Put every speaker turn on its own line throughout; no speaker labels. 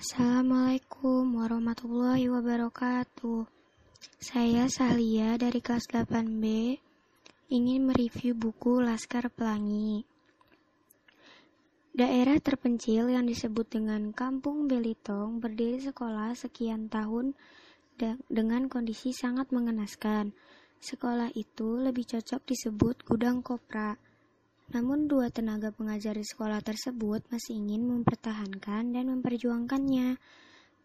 Assalamualaikum warahmatullahi wabarakatuh. Saya Sahlia dari kelas 8B ingin mereview buku Laskar Pelangi. Daerah terpencil yang disebut dengan Kampung Belitong berdiri sekolah sekian tahun dengan kondisi sangat mengenaskan. Sekolah itu lebih cocok disebut gudang kopra namun dua tenaga pengajar di sekolah tersebut masih ingin mempertahankan dan memperjuangkannya.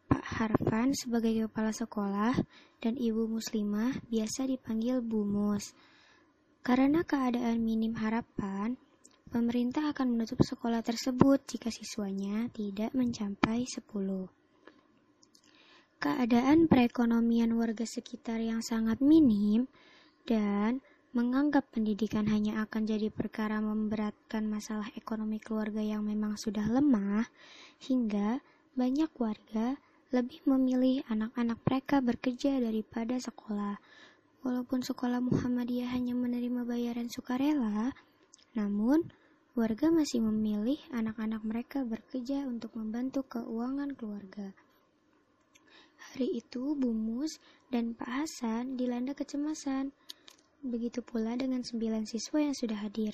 Pak Harfan sebagai kepala sekolah dan Ibu Muslimah biasa dipanggil Bu Mus. Karena keadaan minim harapan, pemerintah akan menutup sekolah tersebut jika siswanya tidak mencapai 10. Keadaan perekonomian warga sekitar yang sangat minim dan menganggap pendidikan hanya akan jadi perkara memberatkan masalah ekonomi keluarga yang memang sudah lemah, hingga banyak warga lebih memilih anak-anak mereka bekerja daripada sekolah. Walaupun sekolah Muhammadiyah hanya menerima bayaran sukarela, namun warga masih memilih anak-anak mereka bekerja untuk membantu keuangan keluarga. Hari itu, Bumus dan Pak Hasan dilanda kecemasan Begitu pula dengan sembilan siswa yang sudah hadir.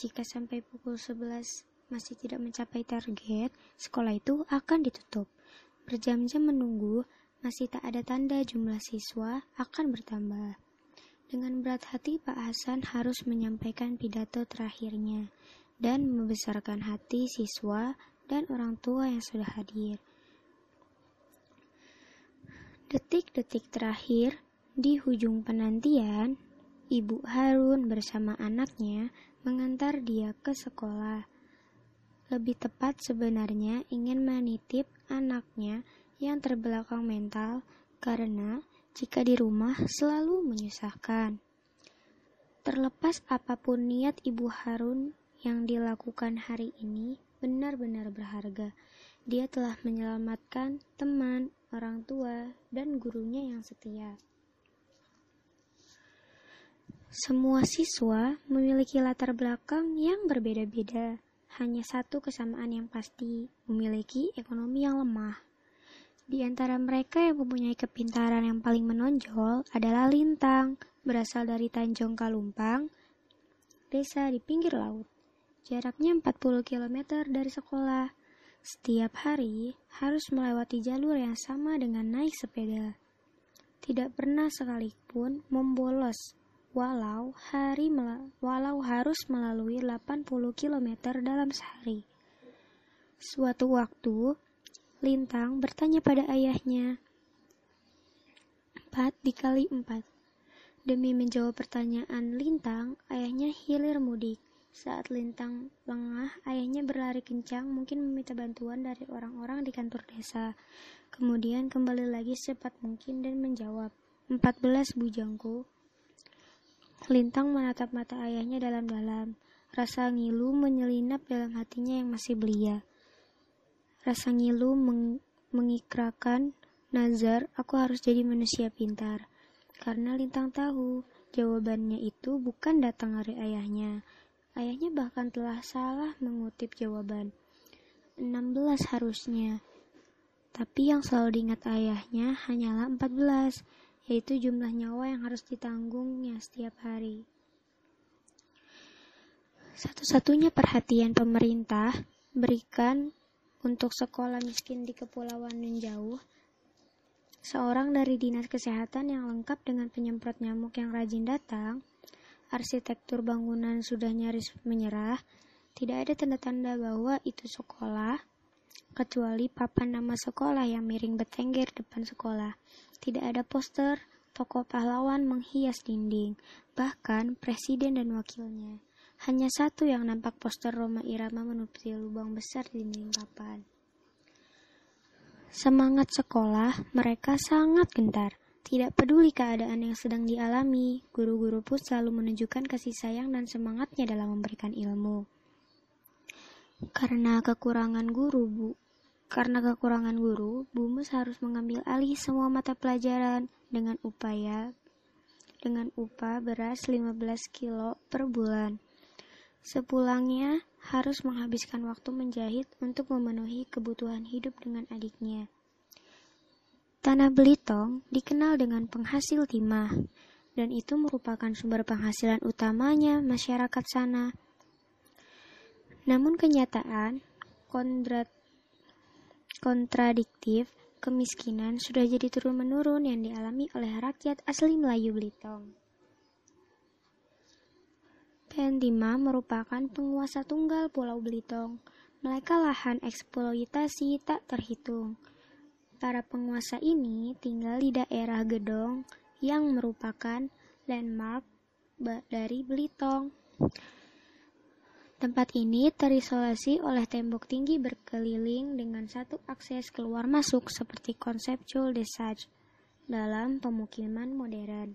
Jika sampai pukul 11 masih tidak mencapai target, sekolah itu akan ditutup. Berjam-jam menunggu, masih tak ada tanda jumlah siswa akan bertambah. Dengan berat hati Pak Hasan harus menyampaikan pidato terakhirnya dan membesarkan hati siswa dan orang tua yang sudah hadir. Detik-detik terakhir di hujung penantian, Ibu Harun bersama anaknya mengantar dia ke sekolah. Lebih tepat sebenarnya ingin menitip anaknya yang terbelakang mental karena jika di rumah selalu menyusahkan. Terlepas apa pun niat Ibu Harun yang dilakukan hari ini benar-benar berharga. Dia telah menyelamatkan teman, orang tua, dan gurunya yang setia. Semua siswa memiliki latar belakang yang berbeda-beda. Hanya satu kesamaan yang pasti, memiliki ekonomi yang lemah. Di antara mereka yang mempunyai kepintaran yang paling menonjol adalah Lintang, berasal dari Tanjung Kalumpang, desa di pinggir laut. Jaraknya 40 km dari sekolah. Setiap hari harus melewati jalur yang sama dengan naik sepeda. Tidak pernah sekalipun membolos walau hari walau harus melalui 80 km dalam sehari. Suatu waktu, Lintang bertanya pada ayahnya, empat dikali empat. Demi menjawab pertanyaan Lintang, ayahnya hilir mudik. Saat Lintang lengah, ayahnya berlari kencang, mungkin meminta bantuan dari orang-orang di kantor desa. Kemudian kembali lagi secepat mungkin dan menjawab, 14 bujangku. Lintang menatap mata ayahnya dalam-dalam. Rasa ngilu menyelinap dalam hatinya yang masih belia. Rasa ngilu meng mengikrakan nazar, aku harus jadi manusia pintar. Karena Lintang tahu, jawabannya itu bukan datang dari ayahnya. Ayahnya bahkan telah salah mengutip jawaban. 16 harusnya. Tapi yang selalu diingat ayahnya hanyalah 14 yaitu jumlah nyawa yang harus ditanggungnya setiap hari. Satu-satunya perhatian pemerintah berikan untuk sekolah miskin di kepulauan yang jauh, seorang dari dinas kesehatan yang lengkap dengan penyemprot nyamuk yang rajin datang, arsitektur bangunan sudah nyaris menyerah, tidak ada tanda-tanda bahwa itu sekolah, kecuali papan nama sekolah yang miring bertengger depan sekolah. Tidak ada poster, tokoh pahlawan menghias dinding, bahkan presiden dan wakilnya. Hanya satu yang nampak poster Roma Irama menutupi lubang besar di dinding papan. Semangat sekolah, mereka sangat gentar. Tidak peduli keadaan yang sedang dialami, guru-guru pun selalu menunjukkan kasih sayang dan semangatnya dalam memberikan ilmu. Karena kekurangan guru, Bu, karena kekurangan guru, Bumus harus mengambil alih semua mata pelajaran dengan upaya dengan upah beras 15 kilo per bulan. Sepulangnya, harus menghabiskan waktu menjahit untuk memenuhi kebutuhan hidup dengan adiknya. Tanah Belitung dikenal dengan penghasil timah, dan itu merupakan sumber penghasilan utamanya masyarakat sana. Namun kenyataan kontrat, kontradiktif kemiskinan sudah jadi turun-menurun yang dialami oleh rakyat asli Melayu Belitung. Pentima merupakan penguasa tunggal Pulau Belitung. Mereka lahan eksploitasi tak terhitung. Para penguasa ini tinggal di daerah Gedong yang merupakan landmark dari Belitung. Tempat ini terisolasi oleh tembok tinggi berkeliling dengan satu akses keluar masuk seperti konseptual desaj dalam pemukiman modern.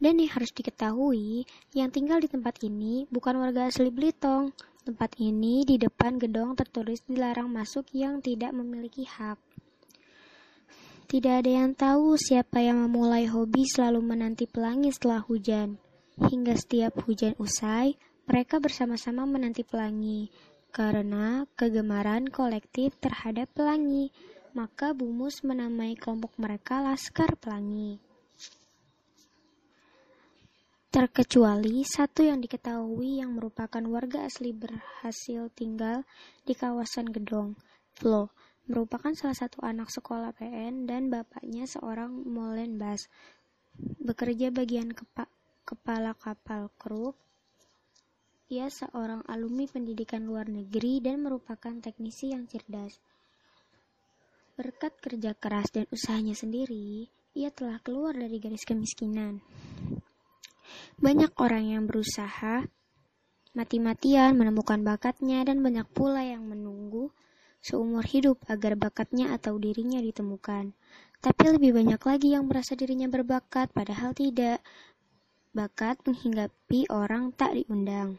Dan yang harus diketahui, yang tinggal di tempat ini bukan warga asli Belitung, Tempat ini di depan gedung tertulis dilarang masuk yang tidak memiliki hak. Tidak ada yang tahu siapa yang memulai hobi selalu menanti pelangi setelah hujan. Hingga setiap hujan usai, mereka bersama-sama menanti pelangi. Karena kegemaran kolektif terhadap pelangi, maka Bumus menamai kelompok mereka Laskar Pelangi terkecuali satu yang diketahui yang merupakan warga asli berhasil tinggal di kawasan Gedong, Flo, merupakan salah satu anak sekolah PN dan bapaknya seorang molenbas, bekerja bagian kepa kepala kapal kru. Ia seorang alumni pendidikan luar negeri dan merupakan teknisi yang cerdas. Berkat kerja keras dan usahanya sendiri, ia telah keluar dari garis kemiskinan. Banyak orang yang berusaha mati-matian menemukan bakatnya dan banyak pula yang menunggu seumur hidup agar bakatnya atau dirinya ditemukan. Tapi lebih banyak lagi yang merasa dirinya berbakat padahal tidak. Bakat menghinggapi orang tak diundang.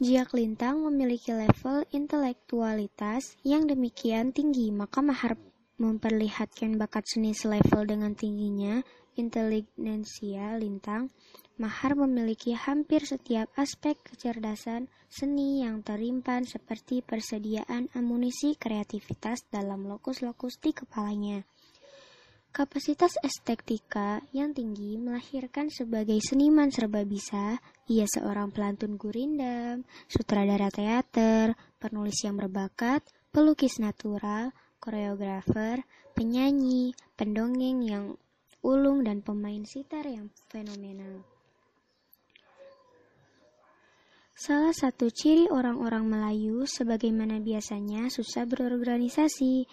Jika Lintang memiliki level intelektualitas yang demikian tinggi, maka Mahar memperlihatkan bakat seni selevel dengan tingginya inteligensia lintang, Mahar memiliki hampir setiap aspek kecerdasan seni yang terimpan seperti persediaan amunisi kreativitas dalam lokus-lokus di kepalanya. Kapasitas estetika yang tinggi melahirkan sebagai seniman serba bisa, ia seorang pelantun gurindam, sutradara teater, penulis yang berbakat, pelukis natural, koreografer, penyanyi, pendongeng yang ulung dan pemain sitar yang fenomenal. Salah satu ciri orang-orang Melayu sebagaimana biasanya susah berorganisasi,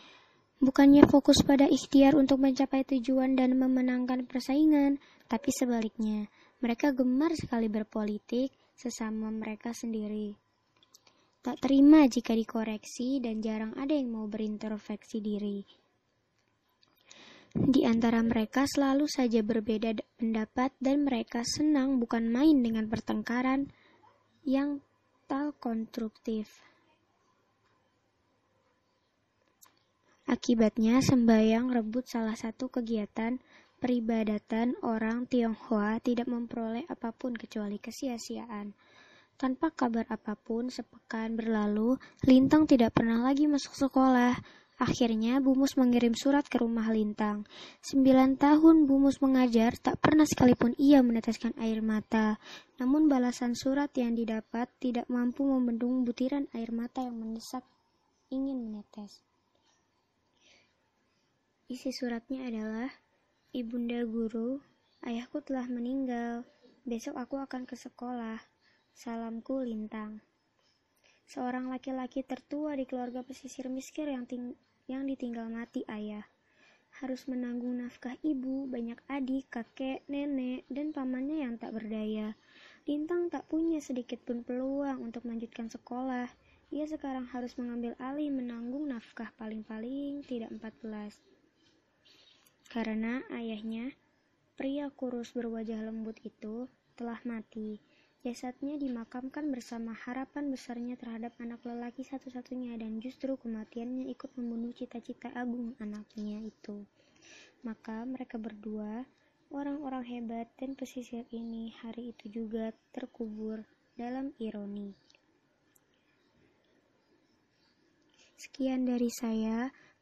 bukannya fokus pada ikhtiar untuk mencapai tujuan dan memenangkan persaingan, tapi sebaliknya, mereka gemar sekali berpolitik sesama mereka sendiri. Tak terima jika dikoreksi dan jarang ada yang mau berintrospeksi diri. Di antara mereka selalu saja berbeda pendapat dan mereka senang bukan main dengan pertengkaran yang tak konstruktif. Akibatnya sembayang rebut salah satu kegiatan peribadatan orang Tionghoa tidak memperoleh apa pun kecuali kesia-siaan. Tanpa kabar apa pun, sepekan berlalu, Lintang tidak pernah lagi masuk sekolah. Akhirnya Bumus mengirim surat ke rumah Lintang. Sembilan tahun Bumus mengajar, tak pernah sekalipun ia meneteskan air mata. Namun balasan surat yang didapat tidak mampu membendung butiran air mata yang mendesak ingin menetes. Isi suratnya adalah, Ibunda Guru, ayahku telah meninggal. Besok aku akan ke sekolah. Salamku Lintang seorang laki-laki tertua di keluarga pesisir miskin yang, yang ditinggal mati ayah. Harus menanggung nafkah ibu, banyak adik, kakek, nenek, dan pamannya yang tak berdaya. Lintang tak punya sedikit pun peluang untuk melanjutkan sekolah. Ia sekarang harus mengambil alih menanggung nafkah paling-paling tidak 14. Karena ayahnya, pria kurus berwajah lembut itu, telah mati. Jasadnya dimakamkan bersama harapan besarnya terhadap anak lelaki satu-satunya dan justru kematiannya ikut membunuh cita-cita agung anaknya itu. Maka mereka berdua orang-orang hebat dan pesisir ini hari itu juga terkubur dalam ironi. Sekian dari saya.